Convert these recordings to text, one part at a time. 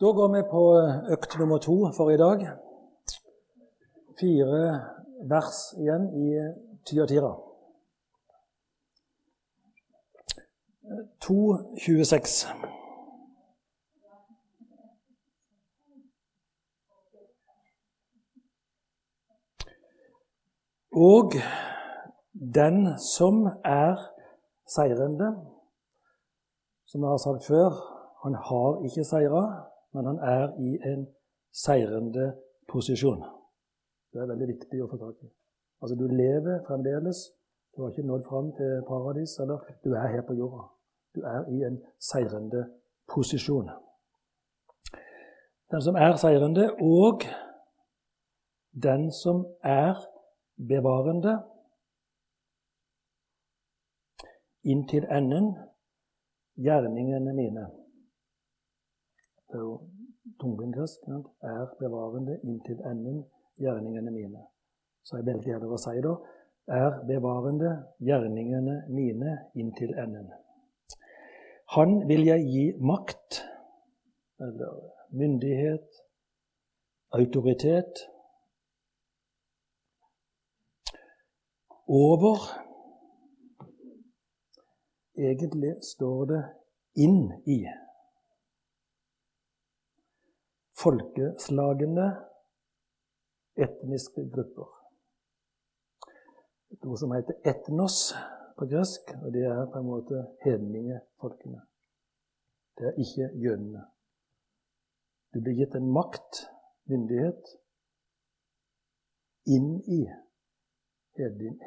Da går vi på økt nummer to for i dag. Fire vers igjen i Tyatira. 2.26. Og den som er seirende, som jeg har sagt før, han har ikke seira, men han er i en seirende posisjon. Det er veldig viktig å få tak i. Altså, du lever fremdeles. Du har ikke nådd fram til paradis, eller du er her på jorda. Du er i en seirende posisjon. Den som er seirende, og den som er bevarende inntil enden gjerningene mine. Det er jo. Er bevarende inntil enden gjerningene mine. Så jeg velger gjerne å si da er bevarende gjerningene mine inntil enden. Han vil jeg gi makt, eller myndighet, autoritet over Egentlig står det 'inn i'. Folkeslagene, etniske grupper. Et ord som heter 'etnos' på gresk, og det er på en måte hedningefolkene. Det er ikke jødene. Du blir gitt en makt, myndighet, inn i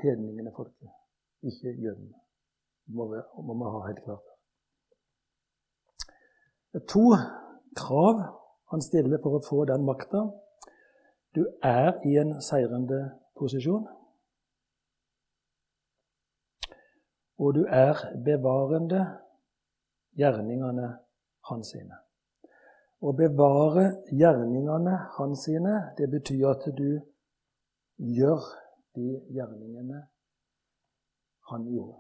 hedningene folket, ikke jødene. Det må vi, ha helt klart. Det er to krav han stiller for å få den makta. Du er i en seirende posisjon. Og du er bevarende gjerningene hans sine. Å bevare gjerningene hans sine, det betyr at du gjør de gjerningene han gjorde.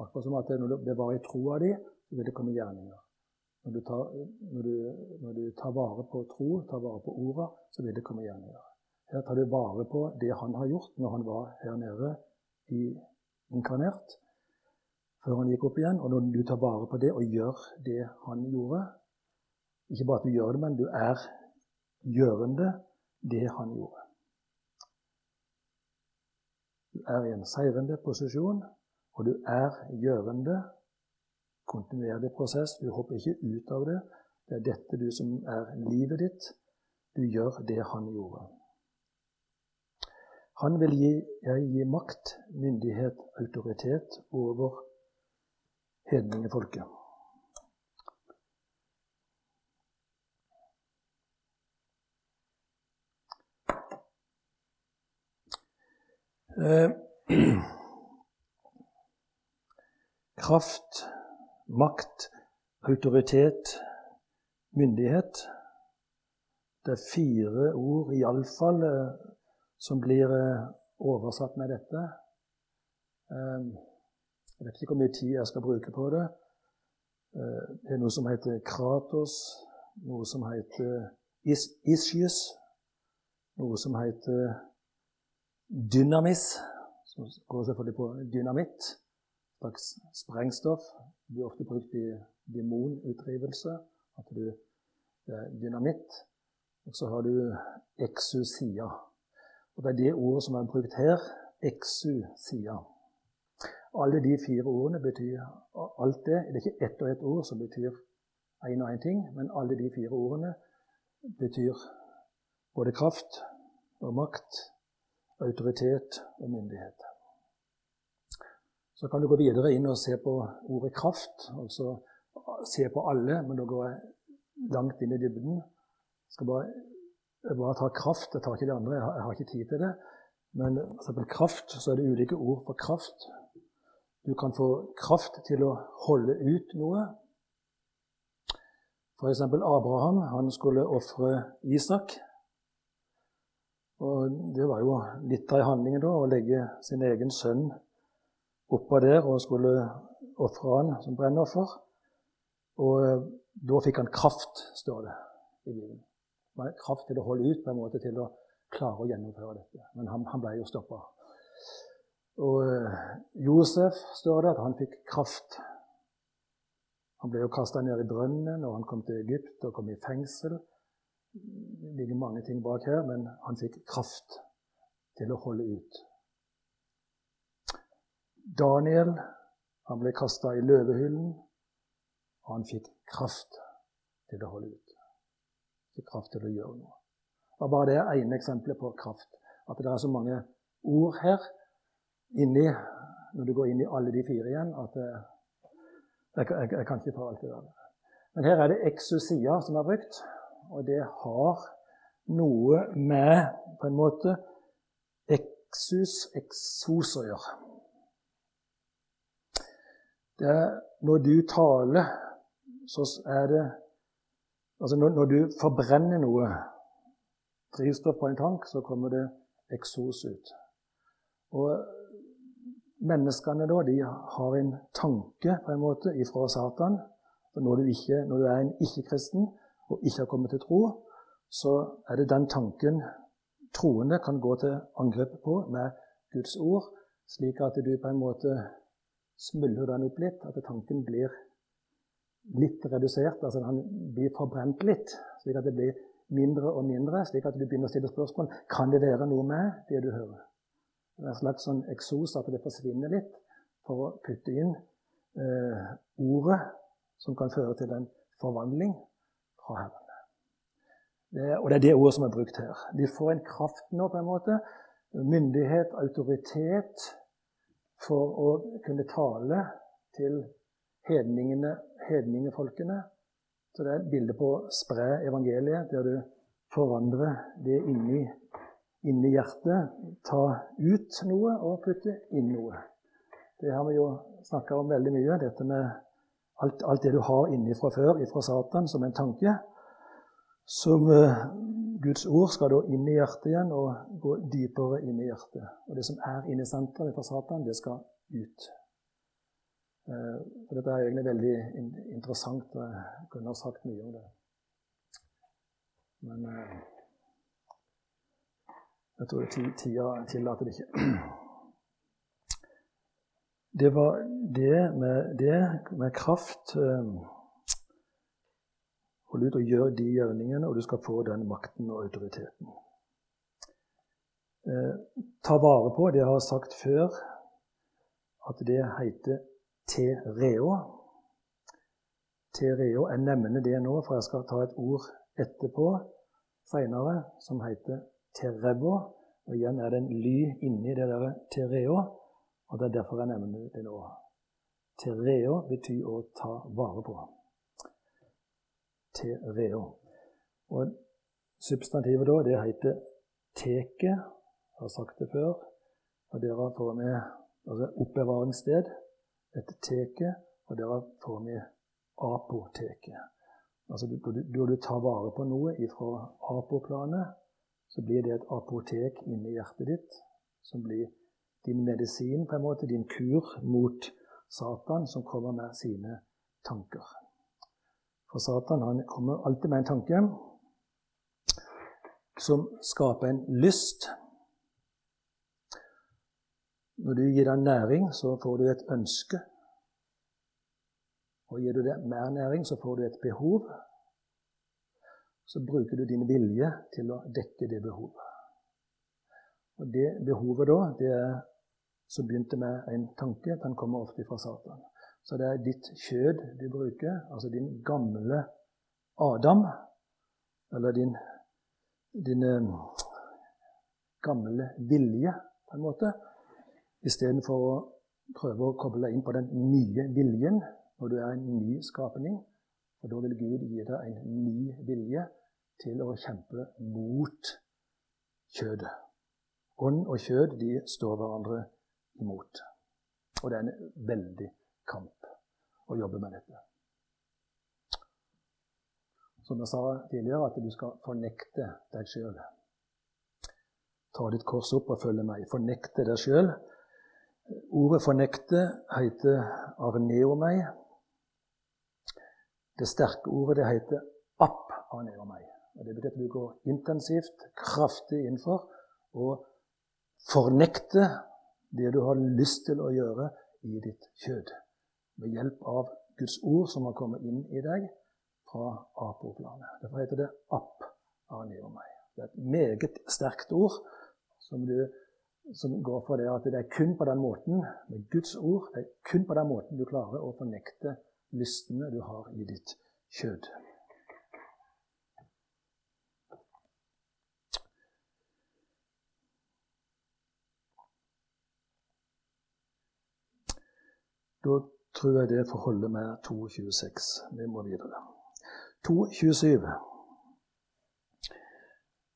Akkurat som at når du bevarer troa di, så vil det komme gjerninger. Når du, tar, når, du, når du tar vare på tro, tar vare på orda, så vil det komme gjerninger. Her tar du vare på det han har gjort når han var her nede i inkarnert, før han gikk opp igjen. Og når du tar vare på det og gjør det han gjorde Ikke bare at du gjør det, men du er gjørende det han gjorde. Du er i en seirende posisjon, og du er gjørende. Kontinuerlig prosess. Du hopper ikke ut av det. Det er dette du som er livet ditt. Du gjør det han gjorde. Han vil gi, jeg gi makt, myndighet, autoritet over hedningefolket. Eh, kraft, makt, autoritet, myndighet. Det er fire ord iallfall eh, som blir eh, oversatt med dette. Eh, jeg vet ikke hvor mye tid jeg skal bruke på det. Det er noe som heter kratos, noe som heter is noe som heter dynamis, som går selvfølgelig på dynamitt slags sprengstoff. Det blir ofte brukt i demonutdrivelse. At du er dynamitt. Og så har du exusia. Og det er det ordet som er brukt her. Exusia. Alle de fire ordene betyr alt det. Det er ikke ett og ett ord som betyr én og én ting, men alle de fire ordene betyr både kraft og makt, autoritet og myndighet. Så kan du gå videre inn og se på ordet kraft. altså Se på alle, men da går jeg langt inn i dybden. Jeg skal bare, jeg bare ta kraft. Jeg tar ikke det andre, jeg har, jeg har ikke tid til det. Men for kraft, så er det ulike ord for kraft. Du kan få kraft til å holde ut noe. F.eks. Abraham. Han skulle ofre Isak. Og det var jo litt av handlingen da, å legge sin egen sønn oppå der og skulle ofre han som brennoffer. Og eh, da fikk han kraft, står det i Bibelen. Kraft til å holde ut, på en måte til å klare å gjennomføre dette. Men han, han ble jo stoppa. Og uh, Josef står det at han fikk kraft. Han ble jo kasta ned i brønnen, og han kom til Egypt og kom i fengsel. Det ligger mange ting bak her, men han fikk kraft til å holde ut. Daniel han ble kasta i løvehyllen, og han fikk kraft til å holde ut. Fikk kraft til å gjøre noe. Det var bare det ene eksempelet på kraft. At det er så mange ord her inni, når du går inn i alle de fire igjen, at eh, jeg, jeg, jeg kan ikke ta alt det der. Men her er det exosia som er brukt, og det har noe med på en måte eksus, eksos å gjøre. Det er når du taler, så er det Altså når, når du forbrenner noe, drivstoff på en tank, så kommer det eksos ut. Og menneskene da, de har en tanke på en måte ifra Satan. Når du, ikke, når du er en ikke-kristen og ikke har kommet til tro, så er det den tanken troende kan gå til angrep på med Guds ord, slik at du på en måte smuldrer den opp litt, at tanken blir litt redusert. Altså han blir forbrent litt, slik at det blir mindre og mindre, slik at du begynner å stille spørsmål kan det være noe med det du hører. Det er en slags sånn eksos, at det forsvinner litt, for å putte inn eh, ordet som kan føre til en forvandling fra Herren. Det, og det er det ordet som er brukt her. De får en kraft nå, på en måte. Myndighet, autoritet, for å kunne tale til hedningene, hedningefolkene så det er et bilde på å spre evangeliet, der du forandrer det inni, inni hjertet. Ta ut noe og putte inn noe. Det har vi jo snakka om veldig mye. Dette med alt, alt det du har inni fra før, ifra Satan, som en tanke. Som uh, Guds ord skal da inn i hjertet igjen og gå dypere inn i hjertet. Og det som er inne i senteret fra Satan, det skal ut. Og for dette er egentlig veldig interessant. og Jeg kunne ha sagt mye om det. Men eh, jeg tror tida tillater det ikke. Det var det med, det med kraft eh, Hold ut og gjør de gjerningene, og du skal få den makten og autoriteten. ta vare på, det jeg har sagt før, at det heter tereo. Tereo. Jeg nevner det nå, for jeg skal ta et ord etterpå seinere som heter terebo. Og igjen er det en ly inni det der tereo, og det er derfor jeg nevner det nå. Tereo betyr å ta vare på. Tereo. Og substantivet da, det heter teke. Jeg har sagt det før. Og dere får med altså oppbevaringssted et teke, og dere får med apoteket. Altså Når du tar vare på noe fra apoplanet, så blir det et apotek inni hjertet ditt, som blir din medisin, på en måte, din kur mot Satan, som kommer med sine tanker. For Satan han kommer alltid med en tanke som skaper en lyst. Når du gir den næring, så får du et ønske. Og gir du det mer næring, så får du et behov. Så bruker du din vilje til å dekke det behovet. Og det behovet da, det som begynte med en tanke, den kommer ofte fra Satan. Så det er ditt kjød du bruker, altså din gamle Adam, eller din, din um, gamle vilje, på en måte, istedenfor å prøve å koble deg inn på den nye viljen når du er en ny skapning. Og da vil Gud gi deg en ny vilje til å kjempe mot kjødet. Ånd og kjød de står hverandre imot. Og det er en veldig kamp å jobbe med dette. Som jeg sa tidligere, at du skal fornekte deg sjøl. Ta ditt kors opp og følge meg. Fornekte deg sjøl. Ordet 'fornekte' heter 'arneomei'. Det sterke ordet det heter meg. Og Det betyr at du går intensivt, kraftig innfor og fornekter fornekte det du har lyst til å gjøre i ditt kjød. Ved hjelp av Guds ord som har kommet inn i deg fra apoplanet. Derfor heter det app meg. Det er et meget sterkt ord som, du, som går for det at det er kun på den måten, med Guds ord, det er kun på den måten du klarer å fornekte lystene du har i ditt kjød. Da tror jeg det får holde med 2.26. Vi må videre. 2.27.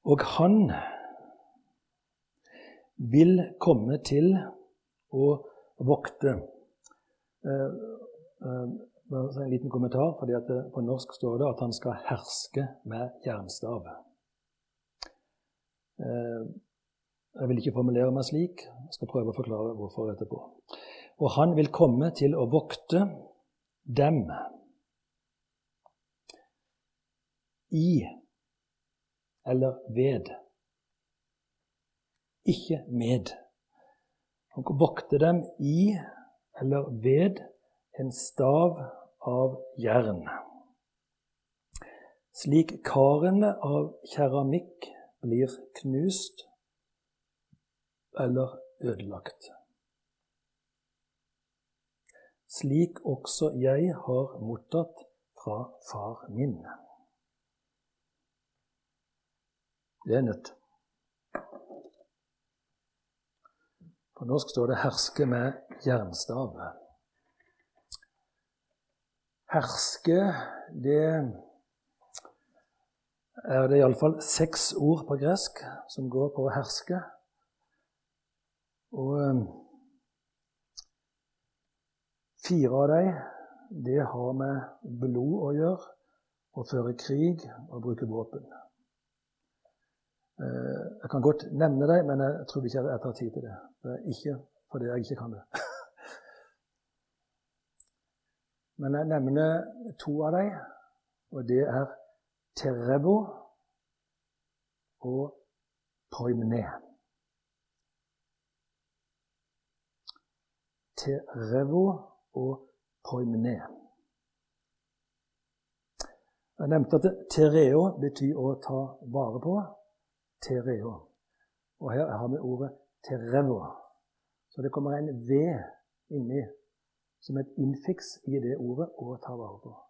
Og han vil komme til å vokte eh, eh, En liten kommentar, fordi det, på norsk står det at han skal herske med jernstav. Eh, jeg vil ikke formulere meg slik. Jeg skal prøve å forklare hvorfor etterpå. Og han vil komme til å vokte dem i eller ved. Ikke med. Han vokte dem i eller ved en stav av jern. Slik karene av keramikk blir knust eller ødelagt slik også jeg har mottatt fra far min. Det er nødt. På norsk står det 'herske med jernstav'. Herske, det er det iallfall seks ord på gresk som går på å herske. Og Fire av dem det har med blod å gjøre, å føre krig og bruke våpen. Eh, jeg kan godt nevne dem, men jeg tror ikke jeg tar tid til det. det ikke fordi jeg ikke kan det. Men jeg nevner to av dem, og det er Terebo og Poimne. Terevo og poimne. Jeg nevnte at tereo betyr å ta vare på. Tereo. Og her har vi ordet terevo. Så det kommer en V inni som et infiks i det ordet 'å ta vare på'.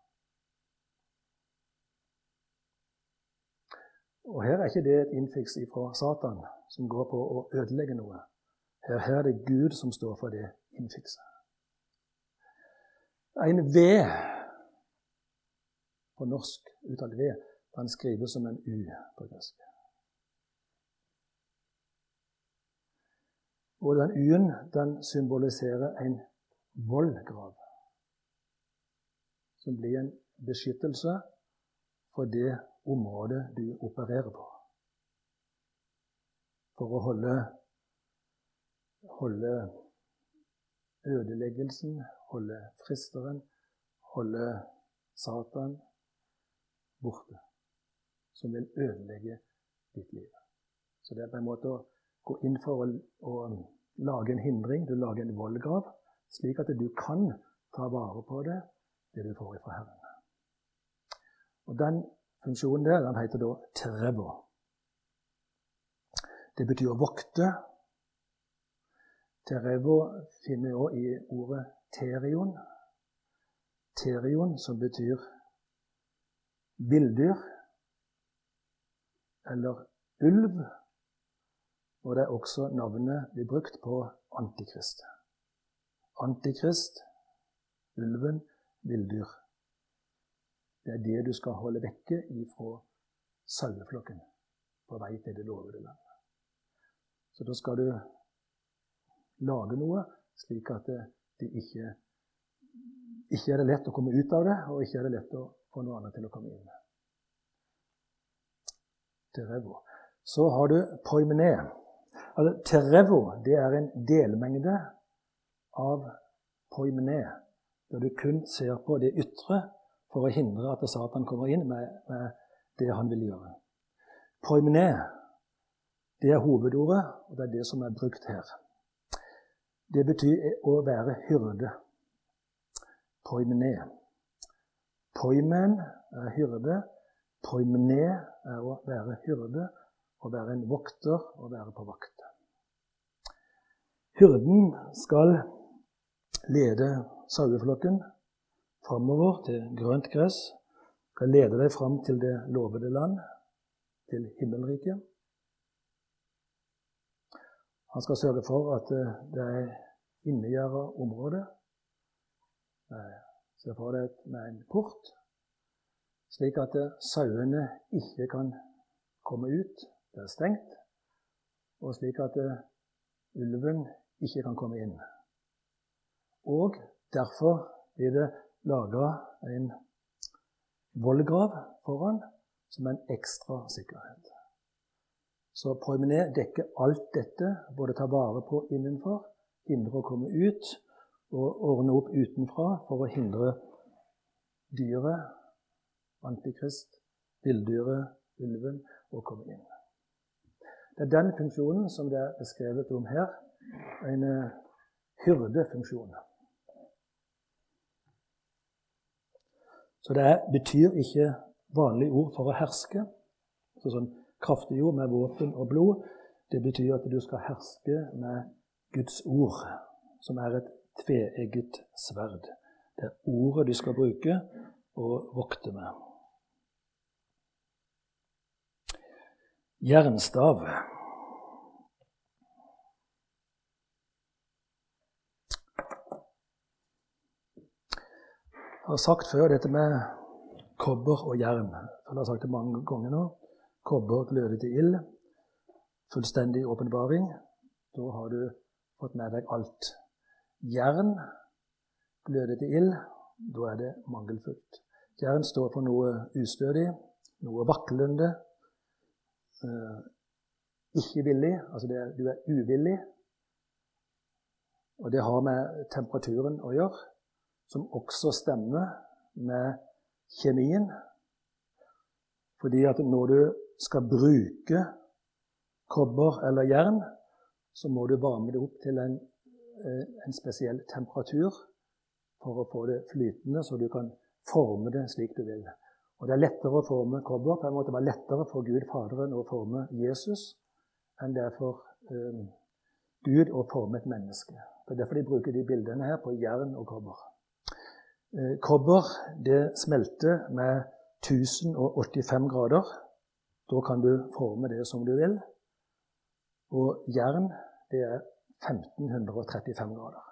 Og Her er ikke det et infiks fra Satan som går på å ødelegge noe. Her, her er det Gud som står for det infikset. En V på norsk uttalt V den skrives som en U på gresk. Og den U-en den symboliserer en vollgrav, som blir en beskyttelse for det området du opererer på. For å holde, holde ødeleggelsen, holde fristeren, holde Satan borte. Som vil ødelegge ditt liv. Så det er på en måte å gå inn for å, å lage en hindring. Du lager en vollgrav, slik at du kan ta vare på det, det du får ifra Herren. Og Den funksjonen der den heter da trevor. Det betyr å vokte, Terevo finner vi òg i ordet terion. Terion, som betyr villdyr eller ulv. Og det er også navnet blir brukt på Antikrist. Antikrist, ulven, villdyr. Det er det du skal holde vekke ifra saueflokken på vei til det lovede land. Så da skal du lage noe, slik at det, det ikke, ikke er det lett å komme ut av det, og ikke er det lett å få noe annet til å komme inn. Terevo. Så har du poimene. Altså, terevo det er en delmengde av poimene, der du kun ser på det ytre for å hindre at Satan kommer inn med, med det han vil gjøre. Poimene, det er hovedordet, og det er det som er brukt her. Det betyr å være hyrde. Poimene. Poimen er hyrde. Poimene er å være hyrde, å være en vokter og være på vakt. Hyrden skal lede saueflokken framover til grønt gress. Skal lede deg fram til det lovede land, til himmelriket. Han skal sørge for at eh, det er innegjerda område. Se for deg med en port, slik at eh, sauene ikke kan komme ut. Det er stengt. Og slik at eh, ulven ikke kan komme inn. Og derfor blir det laga en vollgrav foran som en ekstra sikkerhet. Så promené dekker alt dette, både ta vare på innenfor, hindre å komme ut, og ordne opp utenfra for å hindre dyret, antikrist, villdyret, ulven, å komme inn. Det er den funksjonen som det er beskrevet om her, en eh, hyrdefunksjon. Så det betyr ikke vanlige ord for å herske. Så sånn kraftig ord med våpen og blod. Det betyr at du skal herske med Guds ord, som er et tveegget sverd. Det er ordet du skal bruke og vokte med. Jernstav. Jeg har sagt før dette med kobber og jern. Jeg har sagt det mange ganger nå. Kobber gløder til ild. Fullstendig åpenbaring. Da har du fått med deg alt. Jern gløder til ild. Da er det mangelfullt. Jern står for noe ustødig, noe vaklende. Eh, ikke villig, altså det, du er uvillig. Og det har med temperaturen å gjøre som også stemmer med kjemien. Fordi at når du skal bruke kobber eller jern, så må du varme det opp til en, eh, en spesiell temperatur for å få det flytende, så du kan forme det slik du vil. Og Det er lettere å forme kobber. på en måte Det var lettere for Gud Faderen å forme Jesus enn det er for um, Gud å forme et menneske. Det er derfor de bruker de bildene her på jern og kobber. Eh, kobber det smelter med 1085 grader. Da kan du forme det som du vil. Og jern det er 1535 grader.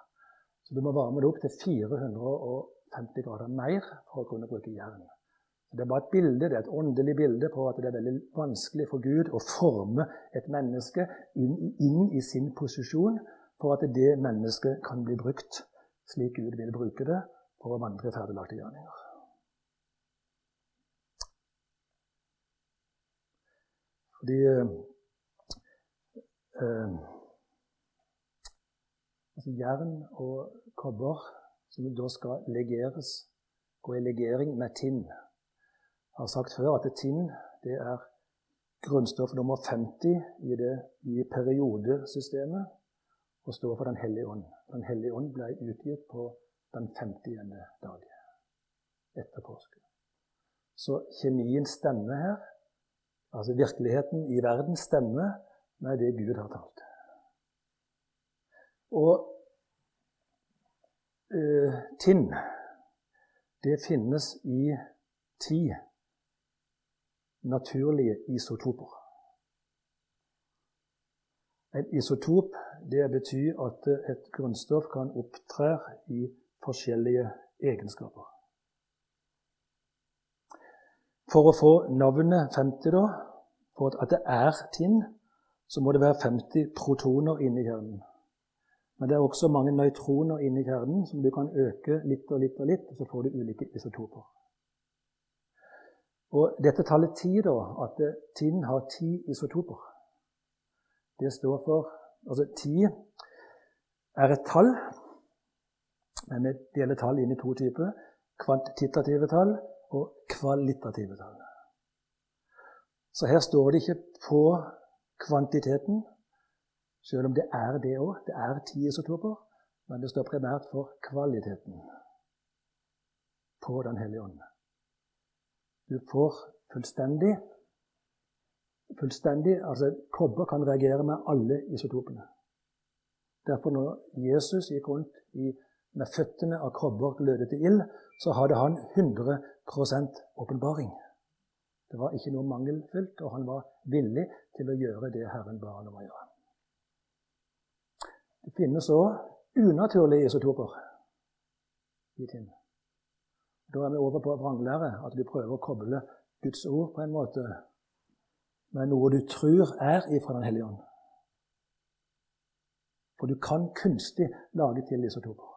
Så du må varme det opp til 450 grader mer for å kunne bruke jern. Det er bare et bilde, det er et åndelig bilde på at det er veldig vanskelig for Gud å forme et menneske inn i sin posisjon for at det mennesket kan bli brukt slik Gud vil bruke det, for å vandre i ferdiglagte gjerninger. Fordi eh, eh, altså Jern og kobber som da skal legeres, gå i legering med tinn. Jeg har sagt før at tinn det er grunnstoff nummer 50 i, det, i periodesystemet og står for Den hellige ånd. Den hellige ånd ble utgitt på den 50. dag etter påske. Så kjemien stemmer her. Altså virkeligheten i verden stemmer med det Gud har talt. Og eh, tinn, det finnes i ti naturlige isotoper. En isotop det betyr at et grunnstoff kan opptre i forskjellige egenskaper. For å få navnet 50, da, for at det er tinn, så må det være 50 protoner inni kjernen. Men det er også mange nøytroner inni kjernen som du kan øke litt og litt og litt, og så får du ulike isotoper. Og dette tallet ti, da, at tinn har ti isotoper, det står for Altså ti er et tall men vi deler tall inn i to typer. kvantitative tall og kvalitative tall. Så her står det ikke på kvantiteten, selv om det er det òg. Det er ti isotoper. Men det står primært for kvaliteten på Den hellige ånd. Du får fullstendig fullstendig, altså Kobber kan reagere med alle isotopene. Derfor når Jesus gikk rundt i, med føttene av kobber glødet i ild, så hadde han 100% åpenbaring. Det var ikke noe mangelfullt, og han var villig til å gjøre det Herren ba ham om å gjøre. Det finnes òg unaturlige isotoper i ting. Da er vi over på vranglære, at du prøver å koble Guds ord på en måte med noe du tror er ifra Den hellige ånd. For du kan kunstig lage til isotoper.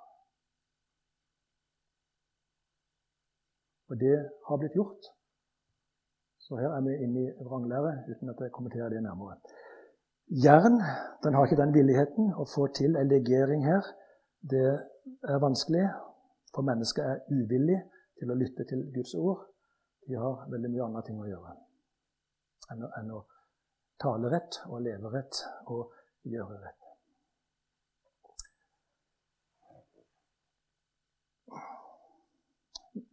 Og det har blitt gjort. Så her er vi inne i vranglære uten at jeg kommenterer det nærmere. Jern den har ikke den villigheten å få til en legering her. Det er vanskelig, for mennesket er uvillig til å lytte til Guds ord. De har veldig mye andre ting å gjøre enn å, enn å tale rett og leve rett og gjøre rett.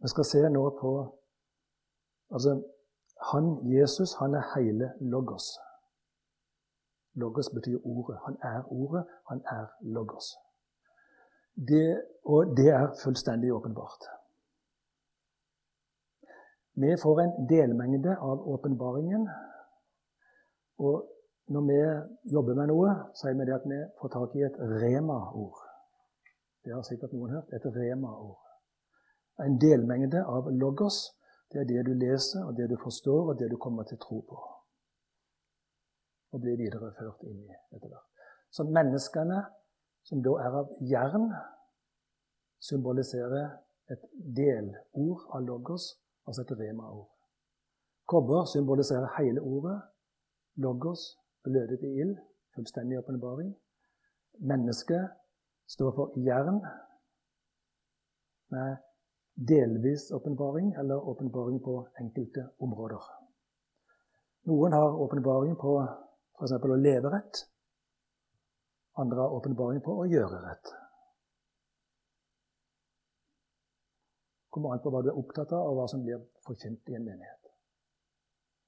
Vi skal se nå på Altså, han Jesus, han er hele logos. Logos betyr ordet. Han er ordet, han er logos. Det, og det er fullstendig åpenbart. Vi får en delmengde av åpenbaringen. Og når vi jobber med noe, sier vi det at vi får tak i et rema-ord. Det har sikkert noen hørt. Et rema-ord en delmengde av logos. Det er det du leser, og det du forstår, og det du kommer til å tro på. Og blir videreført inn i etter hvert. Så menneskene, som da er av jern, symboliserer et delord av logos, altså et rema-ord. Kobber symboliserer hele ordet. Logos, blødet i ild, fullstendig åpenbaring. Mennesket står for jern med delvis åpenbaring eller åpenbaring på enkelte områder. Noen har åpenbaring på f.eks. å leve rett. Andre har åpenbaring på å gjøre rett. Kommer an på hva du er opptatt av, og hva som blir forkynt i en menighet.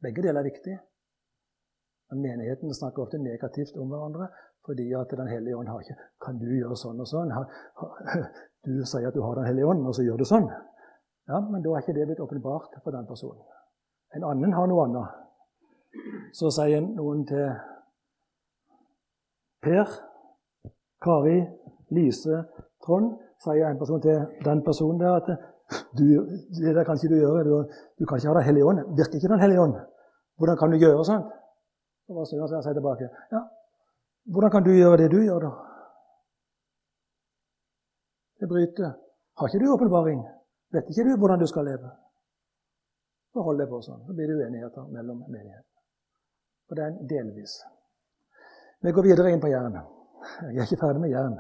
Begge deler er viktig. Men menigheten snakker ofte negativt om hverandre fordi at Den hellige ånd har ikke Kan du gjøre sånn og sånn? Du sier at du har Den hellige ånd, og så gjør du sånn. Ja, Men da er ikke det blitt åpenbart for den personen. En annen har noe annet. Så sier noen til Per, Kari, Lise, Trond Sier en person til den personen der at du, det der kan ikke du gjøre. Du, du kan ikke ha Den hellige ånd. Virker ikke Den hellige ånd? Hvordan kan du gjøre sånt? Så og sier tilbake. Ja, hvordan kan du gjøre det du gjør, da? Det bryter. Har ikke du åpenbaring? Vet ikke du hvordan du skal leve? Så hold deg på sånn. Så blir det uenigheter mellom menighetene. Og det er en delvis. Vi går videre inn på jern. Jeg er ikke ferdig med jern.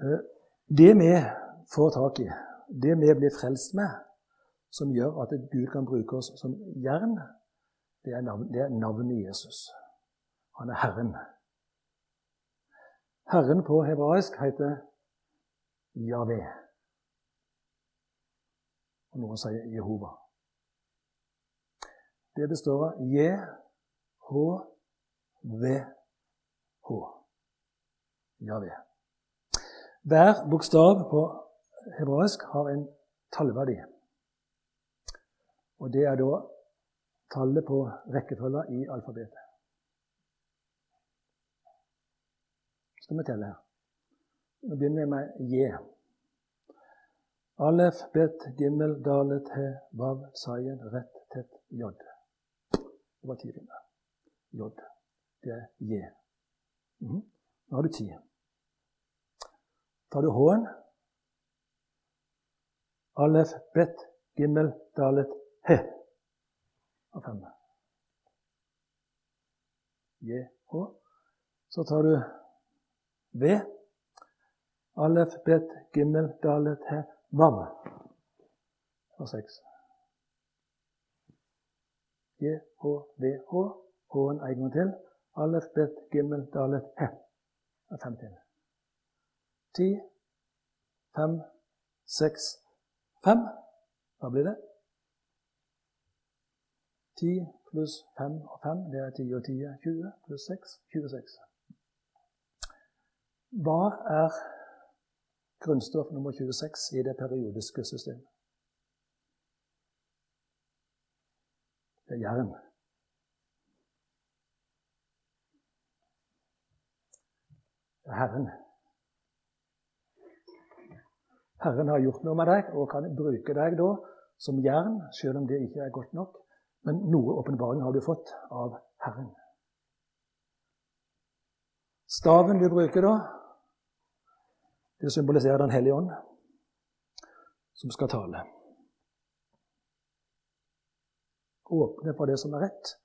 Eh, det vi får tak i, det vi blir frelst med, som gjør at Gud kan bruke oss som jern, det er, navn, det er navnet Jesus. Han er Herren. Herren på hebraisk heter Javé. Og noen sier Jehova. Det består av J, H, V, H. Javé. Hver bokstav på hebraisk har en tallverdi. Og det er da tallet på rekkefølga i alfabetet. Skal vi telle her. Nå begynner vi med J. Alef, bet, gimmel, dalet, he, vav, sayen, rett, tett, j. Det var ti ringer. J. Det er J. Mm. Nå har du ti. Tar du H-en Alef, bet, gimmel, dalet, He av fem. J, H. Så tar du V. Alef, bet, gimmel, dalet, he, vav. Og seks. J, H, V, H. H-en en gang til. Alef, bet, gimmel, dalet, he. Og fem til. Ti, fem, seks, fem. Hva blir det? Ti pluss 5 og 5, det er 10 og ti er 20. Pluss 6 26. Hva er grunnstoff nummer 26 i det periodiske systemet? Det er jern. Det er Herren. Herren har gjort noe med deg og kan bruke deg da som jern, selv om det ikke er godt nok. Men noe åpenbaring har du fått av Herren. Staven du bruker da, det symboliserer Den hellige ånd, som skal tale. Åpne for det som er rett,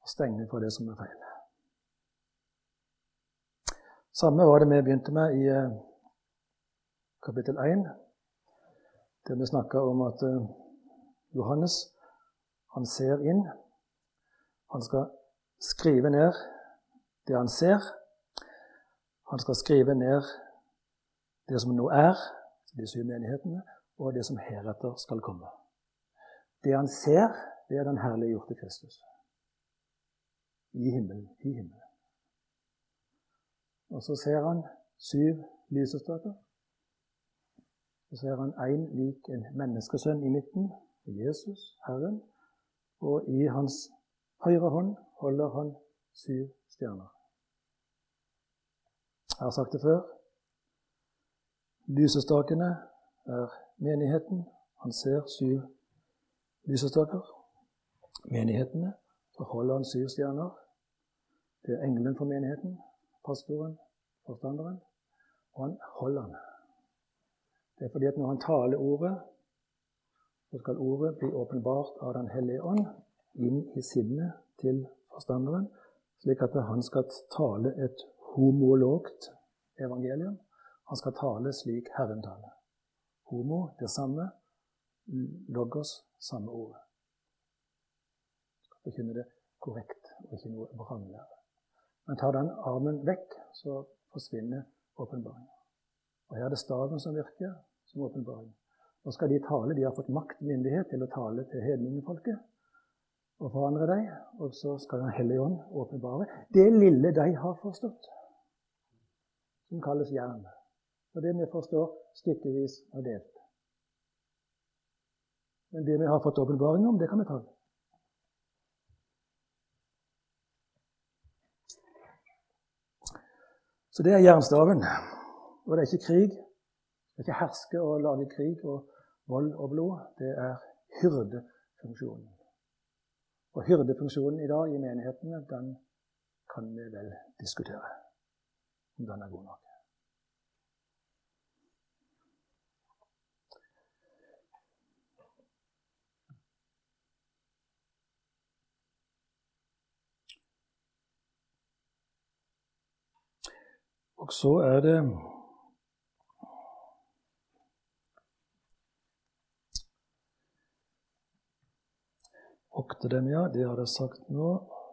og stenge for det som er feil. Samme var det vi begynte med i eh, kapittel 1, der vi snakka om at eh, Johannes han ser inn. Han skal skrive ned det han ser. Han skal skrive ned det som nå er, de syv menighetene, og det som heretter skal komme. Det han ser, det er den herliggjorte Kristus. I himmelen. I himmelen. Og så ser han syv lysestaker. Så ser han én lik en menneskesønn i midten, Jesus, Herren. Og i hans høyre hånd holder han syv stjerner. Jeg har sagt det før. Lysestakene er menigheten. Han ser syv lysestaker. Menighetene. Så holder han syv stjerner. Det er engelen for menigheten, pastoren, forstanderen. Og han holder den. Det er fordi at når han taler ordet, så skal ordet bli åpenbart av Den hellige ånd inn i sinnet til forstanderen, slik at han skal tale et homologt evangelium. Han skal tale slik Herren taler. Homo, det samme. Logos, samme ordet. Skal forkynne det korrekt og ikke noe vranglære. Men tar den armen vekk, så forsvinner åpenbaringen. Og her er det staven som virker som åpenbaring. Nå skal de tale. De har fått makt og myndighet til å tale til hedningefolket og forandre dem. Og så skal Den hellige ånd åpenbare det lille de har forstått, som kalles jern. Og det vi forstår stykkevis og delt. Men det vi har fått åpenbaring om, det kan vi ta. Så det er jernstaven. Og det er ikke krig. Det er ikke herske og lage krig og vold og blod, det er hyrdefunksjonen. Og hyrdefunksjonen i dag i menighetene, den kan vi vel diskutere om den er god nok. Og så er det Okte. Det har jeg sagt nå.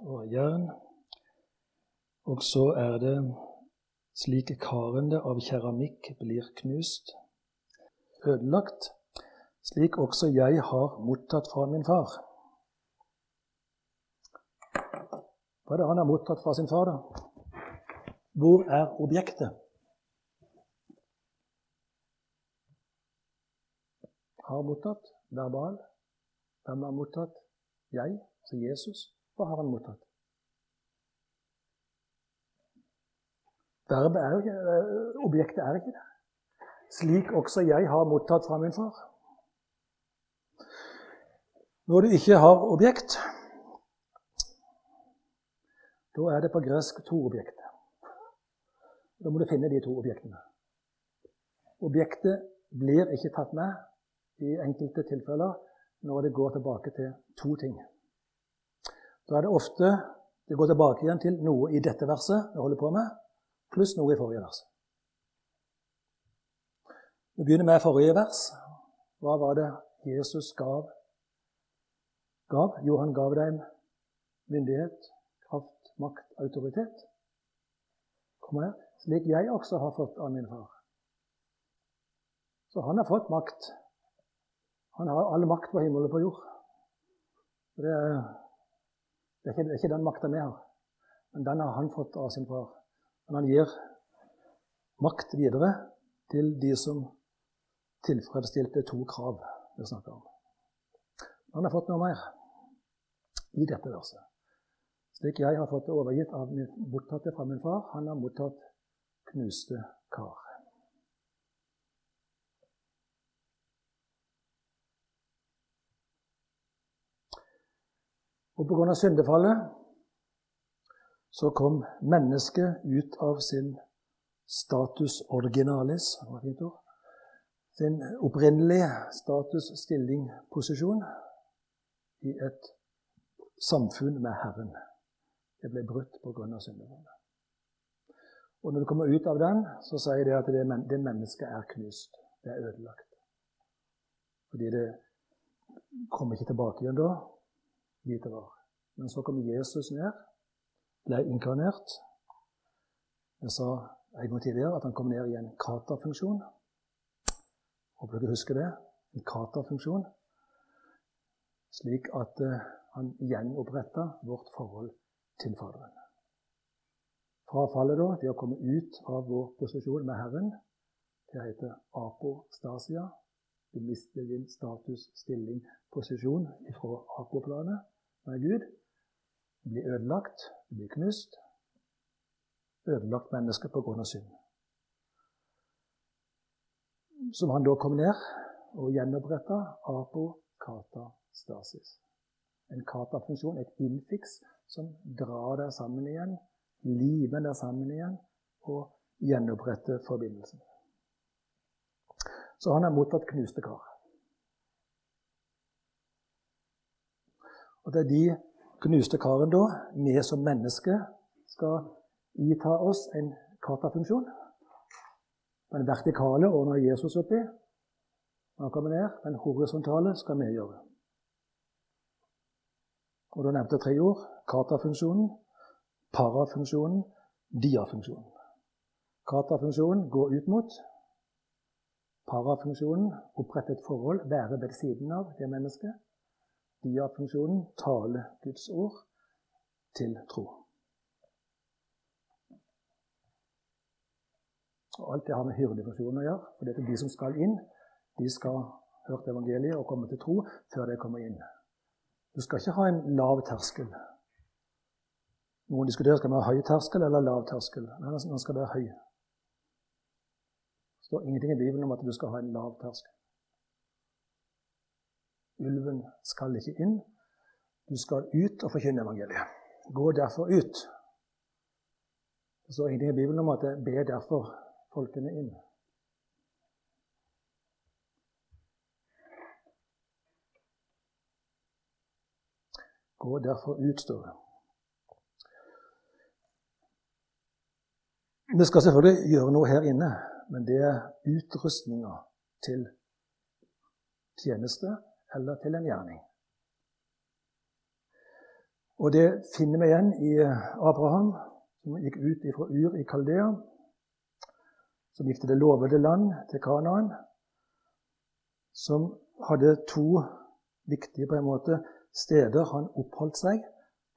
Og jern. Og så er det slik karene av keramikk blir knust, ødelagt, slik også jeg har mottatt fra min far. Hva er det han har mottatt fra sin far, da? Hvor er objektet? Har mottatt verbal. Hvem har mottatt jeg, altså Jesus, hva har han mottatt? Verbet er ikke, øh, objektet er ikke det. Slik også jeg har mottatt fra min far. Når du ikke har objekt, da er det på gresk to objekter. Da må du finne de to objektene. Objektet blir ikke tatt med i enkelte tilfeller når det går tilbake til to ting. Da er det ofte det går tilbake igjen til noe i dette verset vi holder på med, pluss noe i forrige vers. Vi begynner med forrige vers. Hva var det Jesus gav? gav? Jo, han gav dem myndighet, kraft, makt, autoritet. Kom her. Slik jeg også har fått av min far. Så han har fått makt. Han har all makt på himmelen og på jord. Det er, det er, ikke, det er ikke, den makta vi har, men den har han fått av sin far. Men han gir makt videre til de som tilfredsstilte to krav vi snakker om. Han har fått noe mer i dette verset. Slik jeg har fått det overgitt av min, mottatt det fra min far, han har mottatt knuste kar. Og pga. syndefallet så kom mennesket ut av sin status originalis, sin opprinnelige status, stilling, posisjon i et samfunn med Herren. Det ble brutt pga. syndefallet. Og når du kommer ut av den, så sier det at det, det mennesket er knust. Det er ødelagt. Fordi det kommer ikke tilbake igjen da, dit. Men så kom Jesus ned, ble inkarnert. Jeg sa en gang tidligere at han kom ned i en katerfunksjon. Håper dere husker det. En katerfunksjon. Slik at uh, han gjenoppretta vårt forhold til Faderen. Frafallet, da, det å komme ut av vår posisjon med Herren, det heter apostasia. Du mister din status, stilling, posisjon fra apoplanet med Gud. Det blir ødelagt, det blir knust. Ødelagt menneske på grunn av synd. Som han da kom ned og gjenoppretta apo kata stasis. En kata-funksjon, et infiks, som drar deg sammen igjen limer deg sammen igjen og gjenoppretter forbindelsen. Så han har mottatt knuste kar. Og det er de knuste karene da, vi som mennesker skal ita oss en katafunksjon. Den vertikale ordner Jesus oppi. Han kommer ned, Den horisontale skal vi gjøre. Og Da nevnte tre ord. Katafunksjonen, parafunksjonen, diafunksjonen. Kata-funksjonen går ut mot. Parafunksjonen opprette et forhold, være ved siden av det mennesket. Diafunksjonen tale Guds ord til tro. Og alt det har med hyrdefunksjonen å gjøre. For det er de som skal inn, de skal høre evangeliet og komme til tro før de kommer inn. Du skal ikke ha en lav terskel. Noen diskuterer skal vi ha høy terskel eller lav terskel. Nei, den skal være høy. Det står ingenting i Bibelen om at du skal ha en lav terskel. Ulven skal ikke inn. Du skal ut og forkynne evangeliet. Gå derfor ut. Det står ingenting i Bibelen om at det ber derfor folkene inn. Gå derfor ut, står det. Vi skal selvfølgelig gjøre noe her inne, men det er utrustninga til tjeneste eller til en gjerning. Og det finner vi igjen i Abraham, som gikk ut fra Ur i Kaldea, som gikk til det lovede land, til Kanaan, som hadde to viktige på en måte, steder han oppholdt seg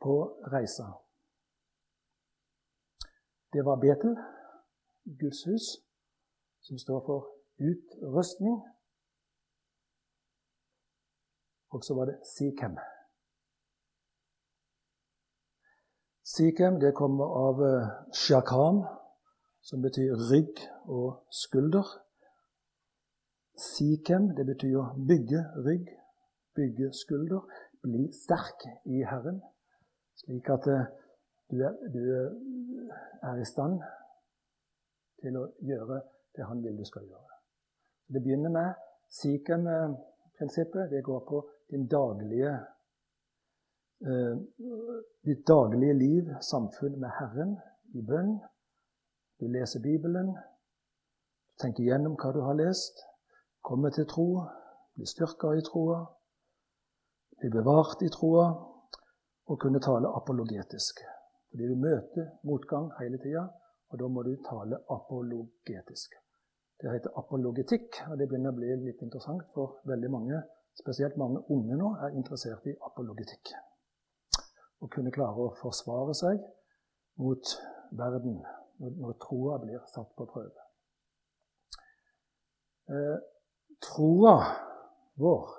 på reisa. Det var Betel, Guds hus, som står for utrustning. Og så var det Sikhem. Sikhem det kommer av eh, shakam, som betyr rygg og skulder. Sikhem det betyr å bygge rygg, bygge skulder, bli sterk i Herren. Slik at eh, du er, du er, i stand til å gjøre det han vil du skal gjøre. Det begynner med Sikhem-prinsippet. Det går på din daglige, eh, ditt daglige liv, samfunn med Herren, i bønn, Du leser Bibelen, tenker gjennom hva du har lest, kommer til tro, blir styrka i troa, blir bevart i troa og kunne tale apologetisk. Fordi du møter motgang hele tida, og da må du tale apologetisk. Det heter apologetikk, og det begynner å bli litt interessant for veldig mange. Spesielt mange unge nå er interessert i apologetikk. Å kunne klare å forsvare seg mot verden når troa blir satt på prøve. Eh, troa vår,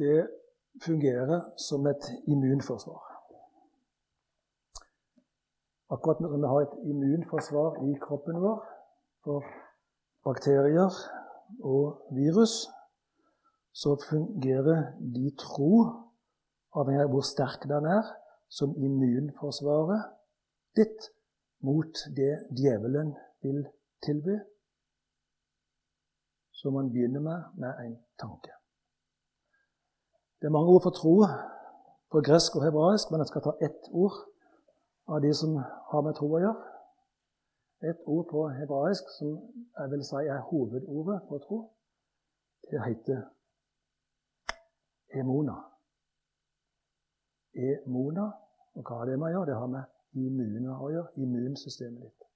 det fungerer som et immunforsvar. Akkurat som vi har et immunforsvar i kroppen vår for bakterier og virus, så fungerer de tro, avhengig av hvor sterk den er, som immunforsvaret ditt mot det djevelen vil tilby. Så man begynner med med en tanke. Det er mange ord for tro på gresk og hebraisk, men jeg skal ta ett ord av de som har med tro å gjøre. Et ord på hebraisk som jeg vil si er hovedordet for tro. Det heter emona. Emona. Og hva har det med å gjøre? Det har med immuner å gjøre. Immunsystemet ditt.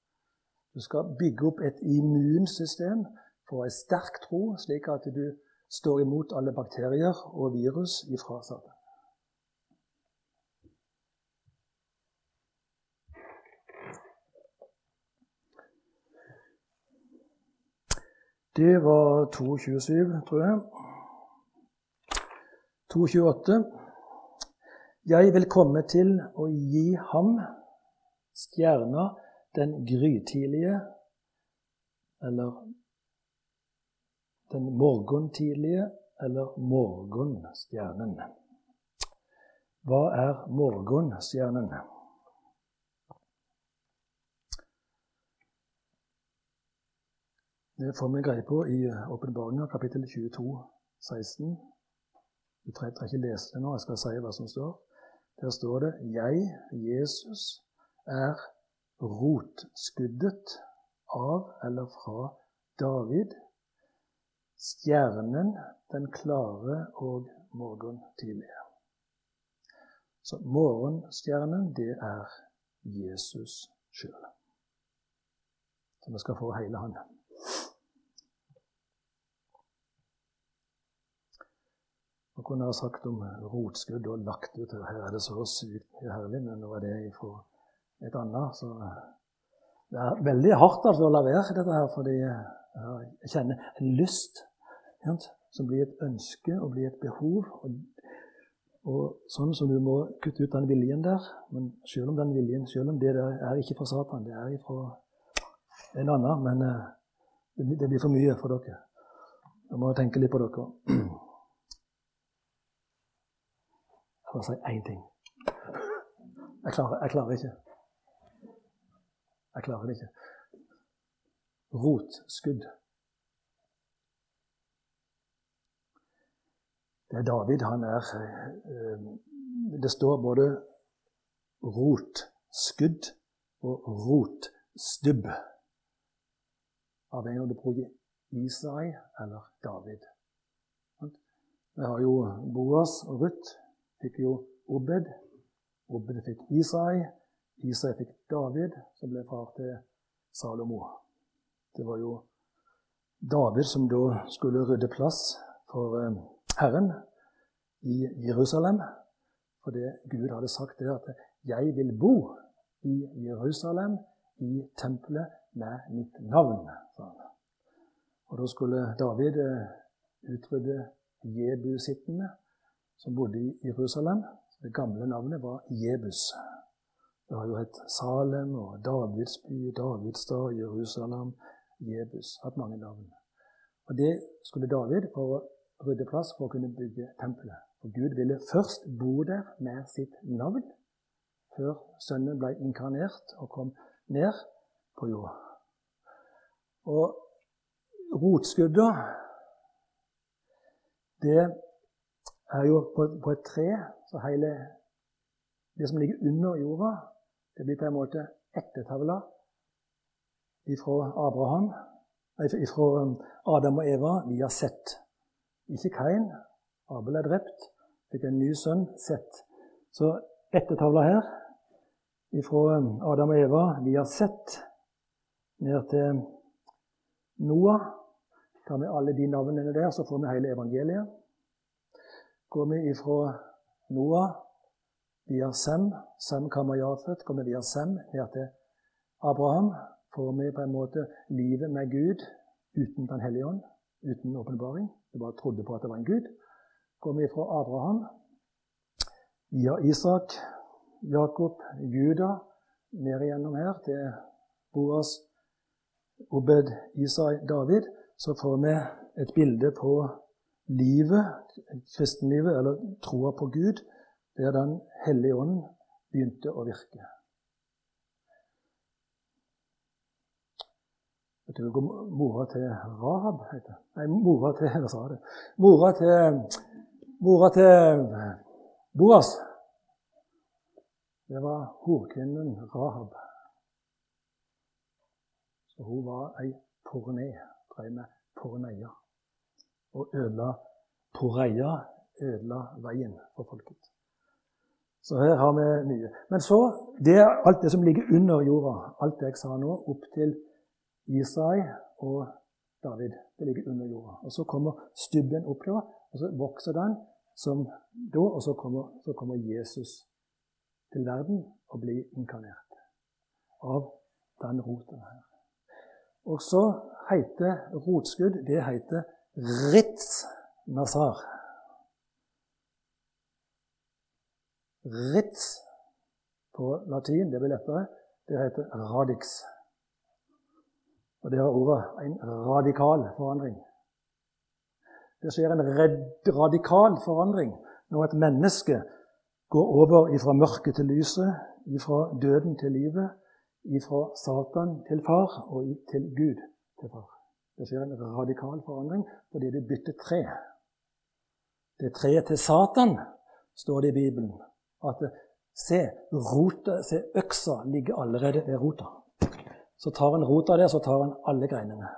Du skal bygge opp et immunsystem for en sterk tro, slik at du står imot alle bakterier og virus ifra Satan. Det var 2.27, tror jeg. 2.28. Jeg vil komme til å gi ham stjerna den grytidlige, eller den morgentidlige, eller morgenstjernen. Hva er morgenstjernen? Det får vi greie på i Åpenbaringa kapittel 22, 16. Du trenger ikke lese det nå, jeg skal si hva som står. Der står det 'Jeg, Jesus, er rotskuddet av eller fra David', stjernen den klare og morgentidlige. Så morgenstjernen, det er Jesus sjøl. Så vi skal få hele han. Man kunne ha sagt om rotskudd og lagt ut her er det så sykt herlig, men nå er det fra et annet. Så det er veldig hardt altså, å la være dette her, fordi jeg kjenner en lyst som blir et ønske og blir et behov. Og, og sånn som du må kutte ut den viljen der. Men selv om den viljen selv om det der er ikke fra Satan, det er fra en annen, men eh, det blir for mye for dere. Jeg må tenke litt på dere. For å si én ting. Jeg klarer, jeg klarer ikke. Jeg klarer det ikke. Rotskudd. Det er David. Han er eh, Det står både rotskudd og rotstubb. Avhengig av du bruker Isai eller David. Vi har jo Boas og Ruth fikk jo Obed. Obed fikk Isai. Isai fikk David, som ble far til Salomo. Det var jo David som da skulle rydde plass for eh, Herren i Jerusalem. Fordi Gud hadde sagt det at 'jeg vil bo i Jerusalem, i tempelet med mitt navn'. Og Da skulle David eh, utrydde jebusittene som bodde i Jerusalem. Det gamle navnet var Jebus. Det har jo hett Salem og Davidsby, Davidstad, Jerusalem, Jebus. Hatt mange navn. Og Det skulle David for å rydde plass for å kunne bygge tempelet. For Gud ville først bo der med sitt navn, før sønnen ble inkarnert og kom ned på jord. Og rotskudda, det er jo på, på et tre, så hele det som ligger under jorda, det blir på en måte ettertavla ifra Abraham, ifra um, Adam og Eva vi har Sett. Ikke Kain. Abel er drept. Fikk en ny sønn, Sett. Så ettertavla her ifra um, Adam og Eva vi har Sett ned til Noah. Tar vi alle de navnene der, så får vi hele evangeliet. Går vi ifra Noah via Sem, Sem kommer Jafet, går vi via Sem ned til Abraham, får vi på en måte livet med Gud uten Den hellige ånd, uten åpenbaring. Vi bare trodde på at det var en Gud. Går vi fra Abraham via Isak, Jakob, Juda, ned igjennom her til Boas, Obed, Isai, David, så får vi et bilde på livet, kristenlivet, eller troa på Gud, der Den hellige ånd begynte å virke. Vet du hva mora til Rahab heter? Nei, mora til Hva sa det? Mora til, mora til Boas. Det var horkvinnen Rahab. Så hun var ei porné, drev med porneia. Og ødela poreia, ødela veien for folket. Så her har vi mye. Men så det er alt det som ligger under jorda, alt det jeg sa nå, opp til Isai og David. Det ligger under jorda. Og Så kommer stubben opp da, og så vokser den som da, og så kommer, så kommer Jesus til verden og blir inkarnert av den roten her. Og så heter rotskudd det heter Ritz Nazar. Ritz på latin, det blir lettere, det heter radix. Og det har ordet en radikal forandring. Det skjer en radikal forandring når et menneske går over ifra mørket til lyset, ifra døden til livet, ifra Satan til far og til Gud til far. Det skjer en radikal forandring fordi det bytter tre. Det treet til Satan, står det i Bibelen at se, rota, se, øksa ligger allerede ved rota. Så tar han rota der, så tar han alle greinene.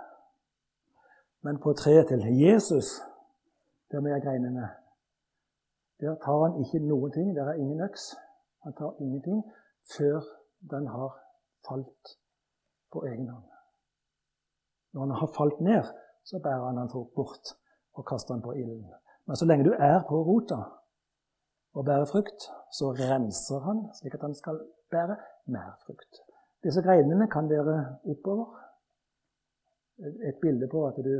Men på treet til Jesus, der med greinene, der tar han ikke noen ting. Der er ingen øks. Han tar ingenting før den har falt på egen hånd. Når han har falt ned, så bærer han den bort og kaster den på ilden. Men så lenge du er på rota, og bærer frukt, så renser han slik at han skal bære mer frukt. Disse greinene kan være oppover. Et bilde på at du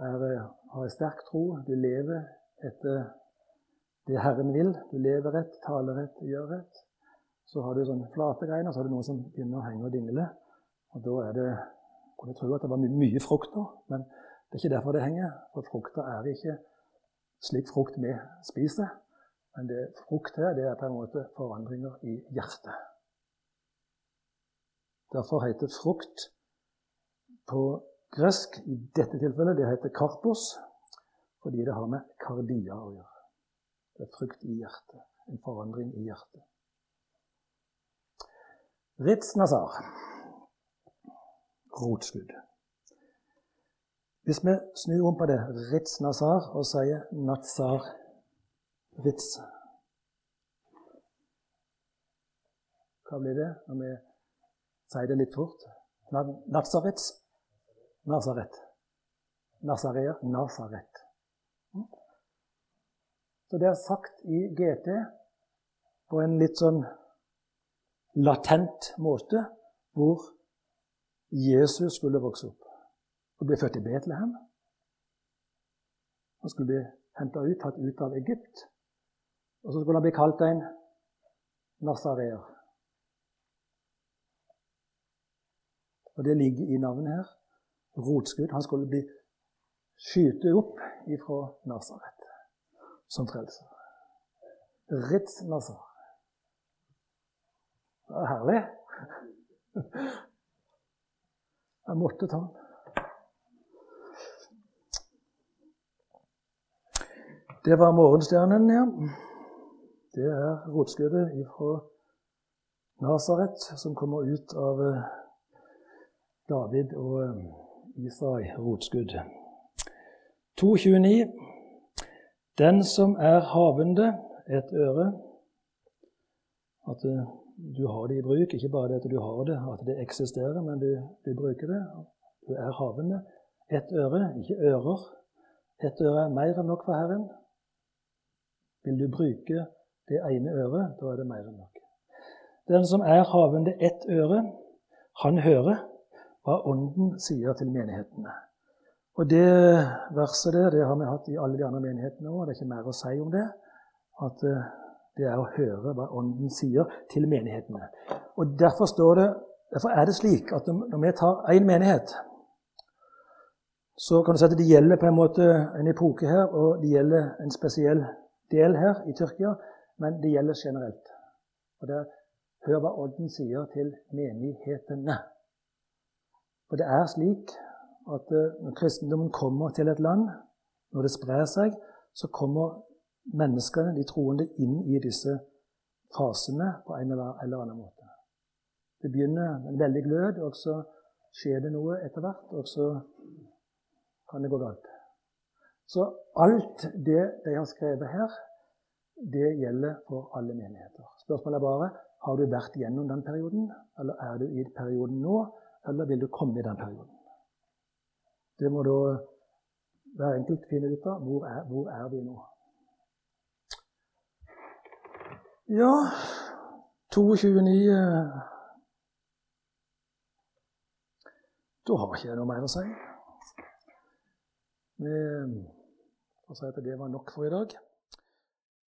er, har en sterk tro, du lever etter det Herren vil. Du lever rett, taler rett, gjør rett. Så har du sånne flate greiner, så har du noe som begynner å henge og dingle. Og da er det kunne tro at det var my mye frukt da, men det er ikke derfor det henger. For frukta er ikke slik frukt vi spiser. Men det frukt her, det er på en måte forandringer i hjertet. Derfor heter frukt på gresk i dette tilfellet det heter karpos, fordi det har med kardia å gjøre. Det er frukt i hjertet. En forandring i hjertet. Ritz Nazar. Rotskudd. Hvis vi snur om på det, Ritz Nazar, og sier Nazar Ritz Hva blir det når vi sier det litt fort? Nazaretz? Nazaret. Nazarea. Nazaret. Så det er sagt i GT på en litt sånn latent måte hvor Jesus skulle vokse opp og bli født i Betlehem. Han skulle bli henta ut, tatt ut av Egypt. Og så skulle han bli kalt en nasareer. Og det ligger i navnet her. Rotskudd. Han skulle bli skyte opp ifra Nasaret som frelser. Ritz Nazar. Det er herlig. Jeg måtte ta den. Det var morgenstjernen, ja. Det er rotskuddet fra Nasaret som kommer ut av eh, David og eh, Isai rotskudd. 2.29. Den som er havende, et øre. At eh, du har det i bruk. Ikke bare det at du har det, at det eksisterer, men du, du bruker det. Du er havende. Et øre, ikke ører. Et øre er mer enn nok for Herren. Vil du bruke det ene øret, da er det mer enn nok. Den som er havende ett øre, han hører hva Ånden sier til menighetene. Og Det verset der det har vi hatt i alle de andre menighetene òg. Det er ikke mer å si om det. At eh, det er å høre hva Ånden sier til menighetene. Og Derfor, det, derfor er det slik at når vi tar én menighet, så kan du si at det gjelder på en måte en epoke her, og det gjelder en spesiell del her i Tyrkia, men det gjelder generelt. Og det er Hør hva Ånden sier til menighetene. For det er slik at eh, når kristendommen kommer til et land, når det sprer seg, så kommer menneskene, de troende, inn i disse fasene på en eller annen måte. Det begynner med en veldig glød, og så skjer det noe etter hvert, og så kan det gå galt. Så alt det de har skrevet her, det gjelder for alle menigheter. Spørsmålet er bare har du vært gjennom den perioden, eller er du i perioden nå, eller vil du komme i den perioden? Det må da hver enkelt finne ut av. Hvor er, hvor er vi nå? Ja 22.9 Da har ikke jeg noe mer å si. Vi får det var nok for i dag.